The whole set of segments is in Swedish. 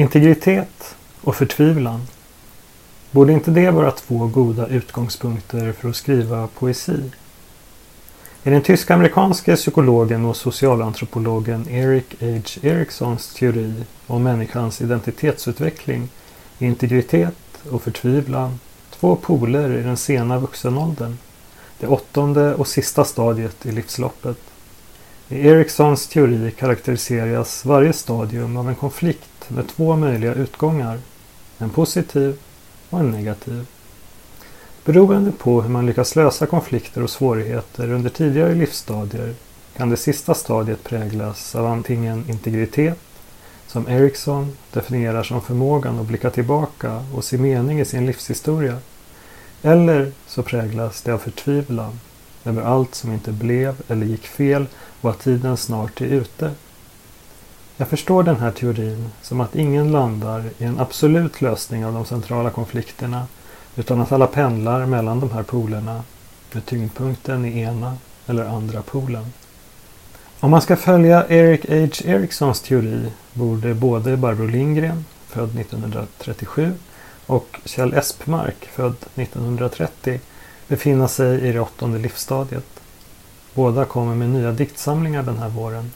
Integritet och förtvivlan. Borde inte det vara två goda utgångspunkter för att skriva poesi? I den tysk-amerikanske psykologen och socialantropologen Eric H. Eriksons teori om människans identitetsutveckling är integritet och förtvivlan två poler i den sena vuxenåldern, det åttonde och sista stadiet i livsloppet. I Eriksons teori karaktäriseras varje stadium av en konflikt med två möjliga utgångar, en positiv och en negativ. Beroende på hur man lyckas lösa konflikter och svårigheter under tidigare livsstadier kan det sista stadiet präglas av antingen integritet, som Ericsson definierar som förmågan att blicka tillbaka och se mening i sin livshistoria, eller så präglas det av förtvivlan över allt som inte blev eller gick fel och att tiden snart är ute. Jag förstår den här teorin som att ingen landar i en absolut lösning av de centrala konflikterna utan att alla pendlar mellan de här polerna med tyngdpunkten i ena eller andra polen. Om man ska följa Eric H. Erikssons teori borde både Barbro Lindgren, född 1937, och Kjell Espmark, född 1930, befinna sig i det åttonde livsstadiet. Båda kommer med nya diktsamlingar den här våren.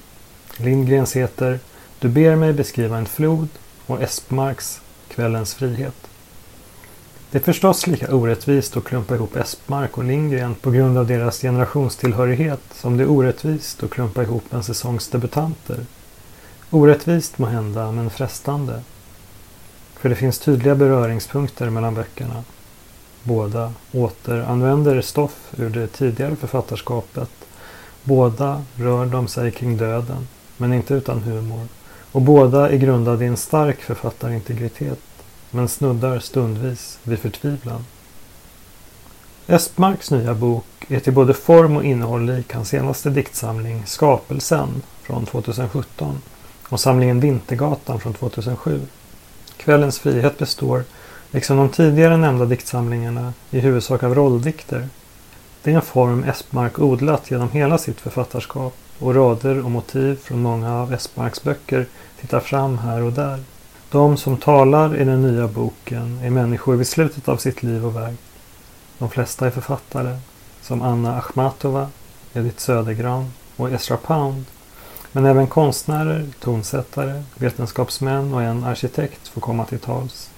Lindgrens heter du ber mig beskriva en flod och Espmarks Kvällens frihet. Det är förstås lika orättvist att klumpa ihop Espmark och Lindgren på grund av deras generationstillhörighet som det är orättvist att klumpa ihop en säsongs debutanter. Orättvist må hända, men frestande. För det finns tydliga beröringspunkter mellan böckerna. Båda återanvänder stoff ur det tidigare författarskapet. Båda rör de sig kring döden, men inte utan humor. Och båda är grundade i en stark författarintegritet, men snuddar stundvis vid förtvivlan. Espmarks nya bok är till både form och innehåll lik hans senaste diktsamling Skapelsen från 2017 och samlingen Vintergatan från 2007. Kvällens frihet består, liksom de tidigare nämnda diktsamlingarna, i huvudsak av rolldikter. Det är en form Espmark odlat genom hela sitt författarskap och rader och motiv från många av Espmarks böcker tittar fram här och där. De som talar i den nya boken är människor vid slutet av sitt liv och verk. De flesta är författare, som Anna Akhmatova, Edith Södergran och Ezra Pound. Men även konstnärer, tonsättare, vetenskapsmän och en arkitekt får komma till tals.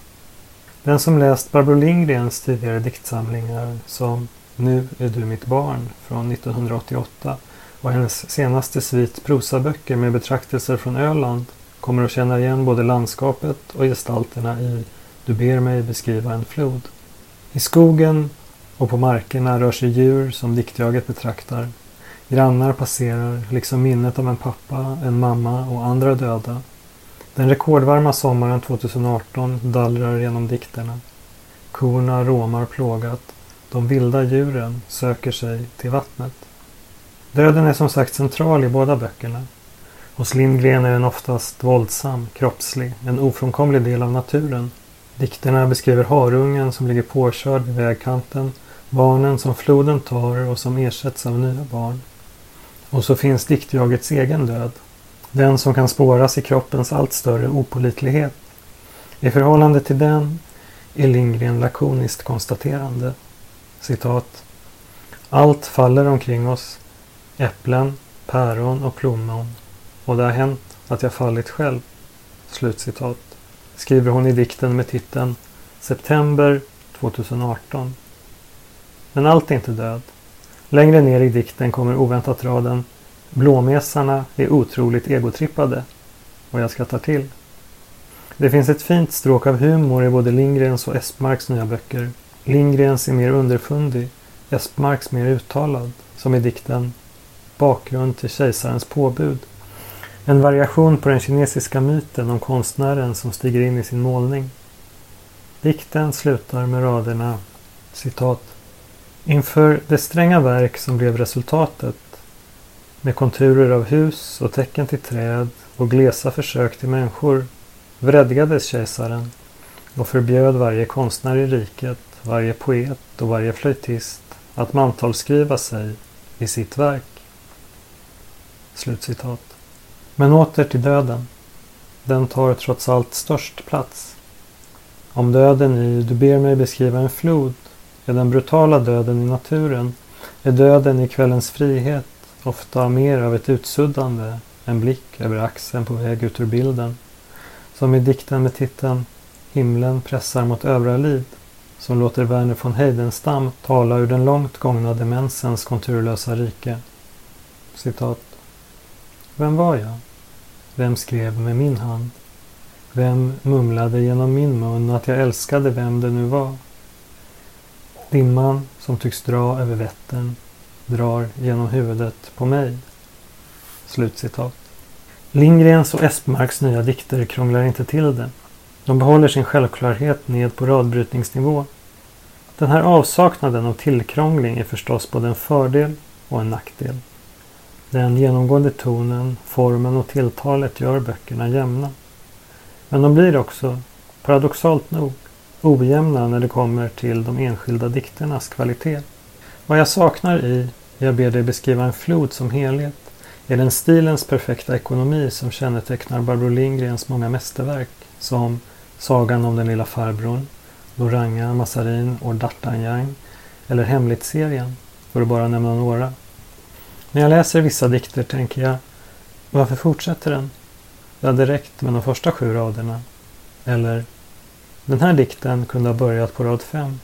Den som läst Barbro Lindgrens tidigare diktsamlingar som Nu är du mitt barn från 1988 och hennes senaste svit prosaböcker med betraktelser från Öland kommer att känna igen både landskapet och gestalterna i Du ber mig beskriva en flod. I skogen och på markerna rör sig djur som diktjaget betraktar Grannar passerar, liksom minnet av en pappa, en mamma och andra döda. Den rekordvarma sommaren 2018 dallrar genom dikterna. Korna råmar plågat. De vilda djuren söker sig till vattnet. Döden är som sagt central i båda böckerna. Hos Lindgren är den oftast våldsam, kroppslig, en ofrånkomlig del av naturen. Dikterna beskriver harungen som ligger påkörd vid vägkanten, barnen som floden tar och som ersätts av nya barn. Och så finns diktjagets egen död. Den som kan spåras i kroppens allt större opolitlighet. I förhållande till den är Lindgren lakoniskt konstaterande. Citat. Allt faller omkring oss. Äpplen, päron och plommon. Och det har hänt att jag fallit själv. Slutcitat. Skriver hon i dikten med titeln September 2018. Men allt är inte död. Längre ner i dikten kommer oväntat raden Blåmesarna är otroligt egotrippade. Och jag skrattar till. Det finns ett fint stråk av humor i både Lindgrens och Espmarks nya böcker. Lindgrens är mer underfundig, Espmarks mer uttalad, som i dikten Bakgrund till kejsarens påbud. En variation på den kinesiska myten om konstnären som stiger in i sin målning. Dikten slutar med raderna citat Inför det stränga verk som blev resultatet med konturer av hus och tecken till träd och glesa försök till människor vredgades kejsaren och förbjöd varje konstnär i riket, varje poet och varje flöjtist att mantalsskriva sig i sitt verk. Slutcitat. Men åter till döden. den tar trots allt störst plats. Om döden i Du ber mig beskriva en flod är den brutala döden i naturen, är döden i kvällens frihet ofta mer av ett utsuddande, en blick över axeln på väg ut ur bilden. Som i dikten med titeln Himlen pressar mot övriga liv, som låter Verner von Heidenstam tala ur den långt gångna demensens konturlösa rike. Citat. Vem var jag? Vem skrev med min hand? Vem mumlade genom min mun att jag älskade vem det nu var? Dimman som tycks dra över Vättern drar genom huvudet på mig. Slutcitat. Lindgrens och Espmarks nya dikter krånglar inte till det. De behåller sin självklarhet ned på radbrytningsnivå. Den här avsaknaden av tillkrångling är förstås både en fördel och en nackdel. Den genomgående tonen, formen och tilltalet gör böckerna jämna. Men de blir också, paradoxalt nog, ojämna när det kommer till de enskilda dikternas kvalitet. Vad jag saknar i Jag ber dig beskriva en flod som helhet är den stilens perfekta ekonomi som kännetecknar Barbro Lindgrens många mästerverk som Sagan om den lilla farbrorn, Loranga, Massarin och D'Artagnan eller Hemligt-serien, för att bara nämna några. När jag läser vissa dikter tänker jag, varför fortsätter den? Det hade räckt med de första sju raderna. Eller, den här dikten kunde ha börjat på rad fem.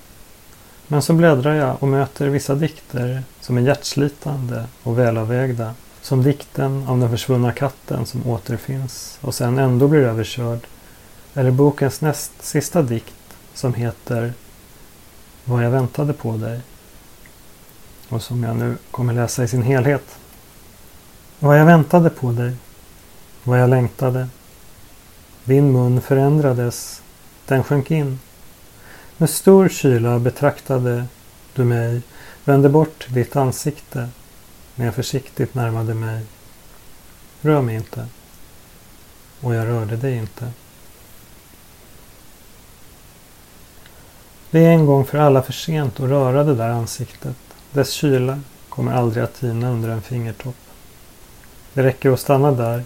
Men så bläddrar jag och möter vissa dikter som är hjärtslitande och välavvägda. Som dikten om den försvunna katten som återfinns och sen ändå blir överkörd. Eller bokens näst sista dikt som heter Vad jag väntade på dig. Och som jag nu kommer läsa i sin helhet. Vad jag väntade på dig. Vad jag längtade. Din mun förändrades. Den sjönk in. Med stor kyla betraktade du mig, vände bort ditt ansikte när jag försiktigt närmade mig. Rör mig inte. Och jag rörde dig inte. Det är en gång för alla för sent att röra det där ansiktet. Dess kyla kommer aldrig att tina under en fingertopp. Det räcker att stanna där,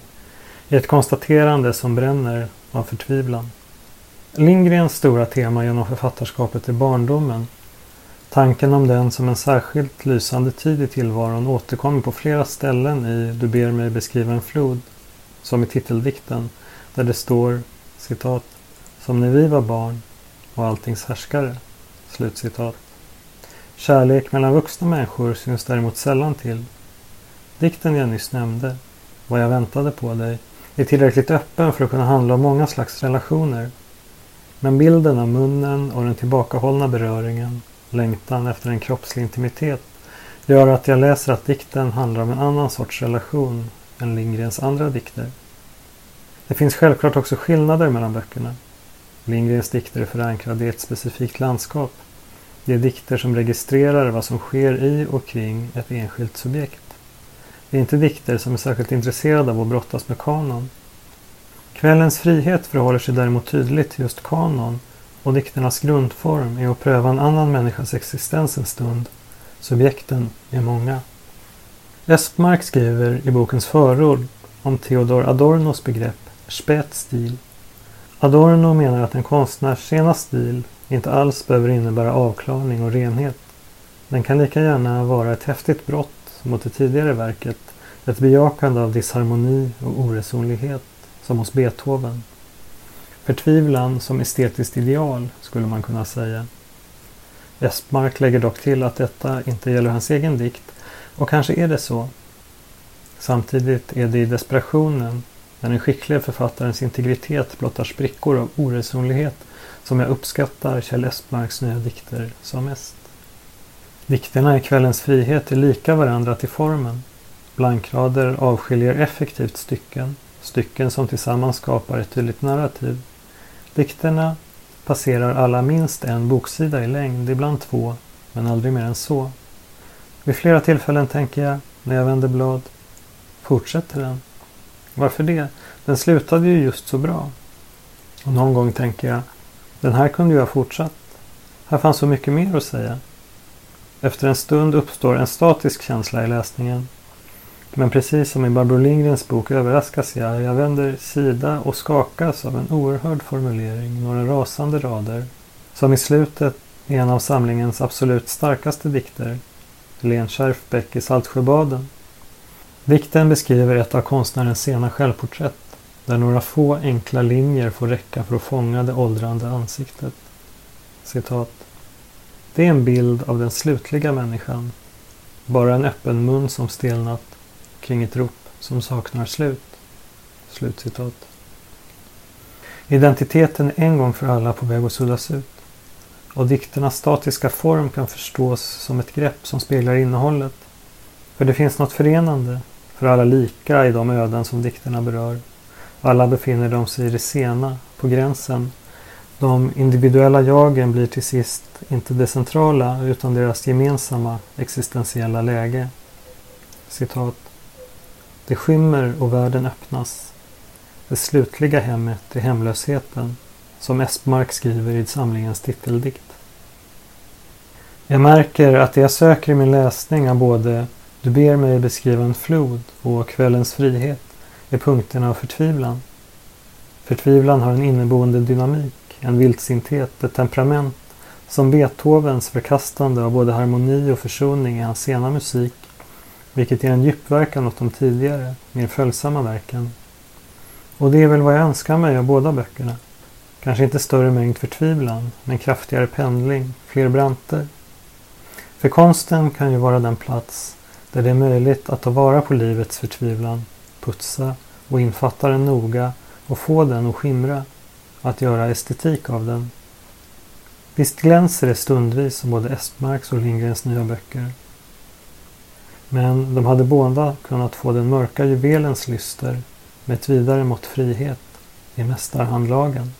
i ett konstaterande som bränner av förtvivlan. Lindgrens stora tema genom författarskapet är barndomen. Tanken om den som en särskilt lysande tid i tillvaron återkommer på flera ställen i Du ber mig beskriva en flod, som i titeldikten, där det står citat ”Som när vi var barn och alltings härskare”. Slutcitat. Kärlek mellan vuxna människor syns däremot sällan till. Dikten jag nyss nämnde, Vad jag väntade på dig, är tillräckligt öppen för att kunna handla om många slags relationer men bilden av munnen och den tillbakahållna beröringen, längtan efter en kroppslig intimitet, gör att jag läser att dikten handlar om en annan sorts relation än Lindgrens andra dikter. Det finns självklart också skillnader mellan böckerna. Lindgrens dikter är förankrade i ett specifikt landskap. Det är dikter som registrerar vad som sker i och kring ett enskilt subjekt. Det är inte dikter som är särskilt intresserade av att brottas med kanon Kvällens frihet förhåller sig däremot tydligt till just kanon och dikternas grundform är att pröva en annan människas existens en stund. Subjekten är många. Espmark skriver i bokens förord om Theodor Adornos begrepp spätstil. Adorno menar att en konstnärs sena stil inte alls behöver innebära avklarning och renhet. Den kan lika gärna vara ett häftigt brott mot det tidigare verket, ett bejakande av disharmoni och oresonlighet som hos Beethoven. Förtvivlan som estetiskt ideal skulle man kunna säga. Espmark lägger dock till att detta inte gäller hans egen dikt och kanske är det så. Samtidigt är det i desperationen, när den skickliga författarens integritet blottar sprickor av oresonlighet som jag uppskattar Kjell Espmarks nya dikter som mest. Dikterna i Kvällens frihet är lika varandra till formen. Blankrader avskiljer effektivt stycken stycken som tillsammans skapar ett tydligt narrativ. Dikterna passerar alla minst en boksida i längd, ibland två, men aldrig mer än så. Vid flera tillfällen tänker jag, när jag vänder blad, fortsätter den? Varför det? Den slutade ju just så bra. Och någon gång tänker jag, den här kunde ju ha fortsatt. Här fanns så mycket mer att säga. Efter en stund uppstår en statisk känsla i läsningen. Men precis som i Barbro Lindgrens bok överraskas jag. Jag vänder sida och skakas av en oerhörd formulering, några rasande rader, som i slutet är en av samlingens absolut starkaste dikter, Len Scherfbeck i Saltsjöbaden. Dikten beskriver ett av konstnärens sena självporträtt där några få enkla linjer får räcka för att fånga det åldrande ansiktet. Citat. Det är en bild av den slutliga människan. Bara en öppen mun som stelnat kring ett rop som saknar slut. Slutcitat. Identiteten är en gång för alla på väg att suddas ut. Och dikternas statiska form kan förstås som ett grepp som speglar innehållet. För det finns något förenande, för alla lika i de öden som dikterna berör. Alla befinner de sig i det sena, på gränsen. De individuella jagen blir till sist inte det centrala utan deras gemensamma existentiella läge. Citat. Det skymmer och världen öppnas. Det slutliga hemmet är hemlösheten, som Espmark skriver i samlingens titeldikt. Jag märker att det jag söker i min läsning av både du ber mig beskriva en flod och Kvällens frihet är punkterna av förtvivlan. Förtvivlan har en inneboende dynamik, en vildsinthet, ett temperament som Beethovens förkastande av både harmoni och försoning i hans sena musik, vilket ger en djupverkan åt de tidigare, mer följsamma verken. Och det är väl vad jag önskar mig av båda böckerna. Kanske inte större mängd förtvivlan, men kraftigare pendling, fler branter. För konsten kan ju vara den plats där det är möjligt att ta vara på livets förtvivlan, putsa och infatta den noga och få den att skimra, att göra estetik av den. Visst glänser det stundvis som både Espmarks och Lindgrens nya böcker. Men de hade båda kunnat få den mörka juvelens lyster med ett vidare mått frihet i mästarhandlagen.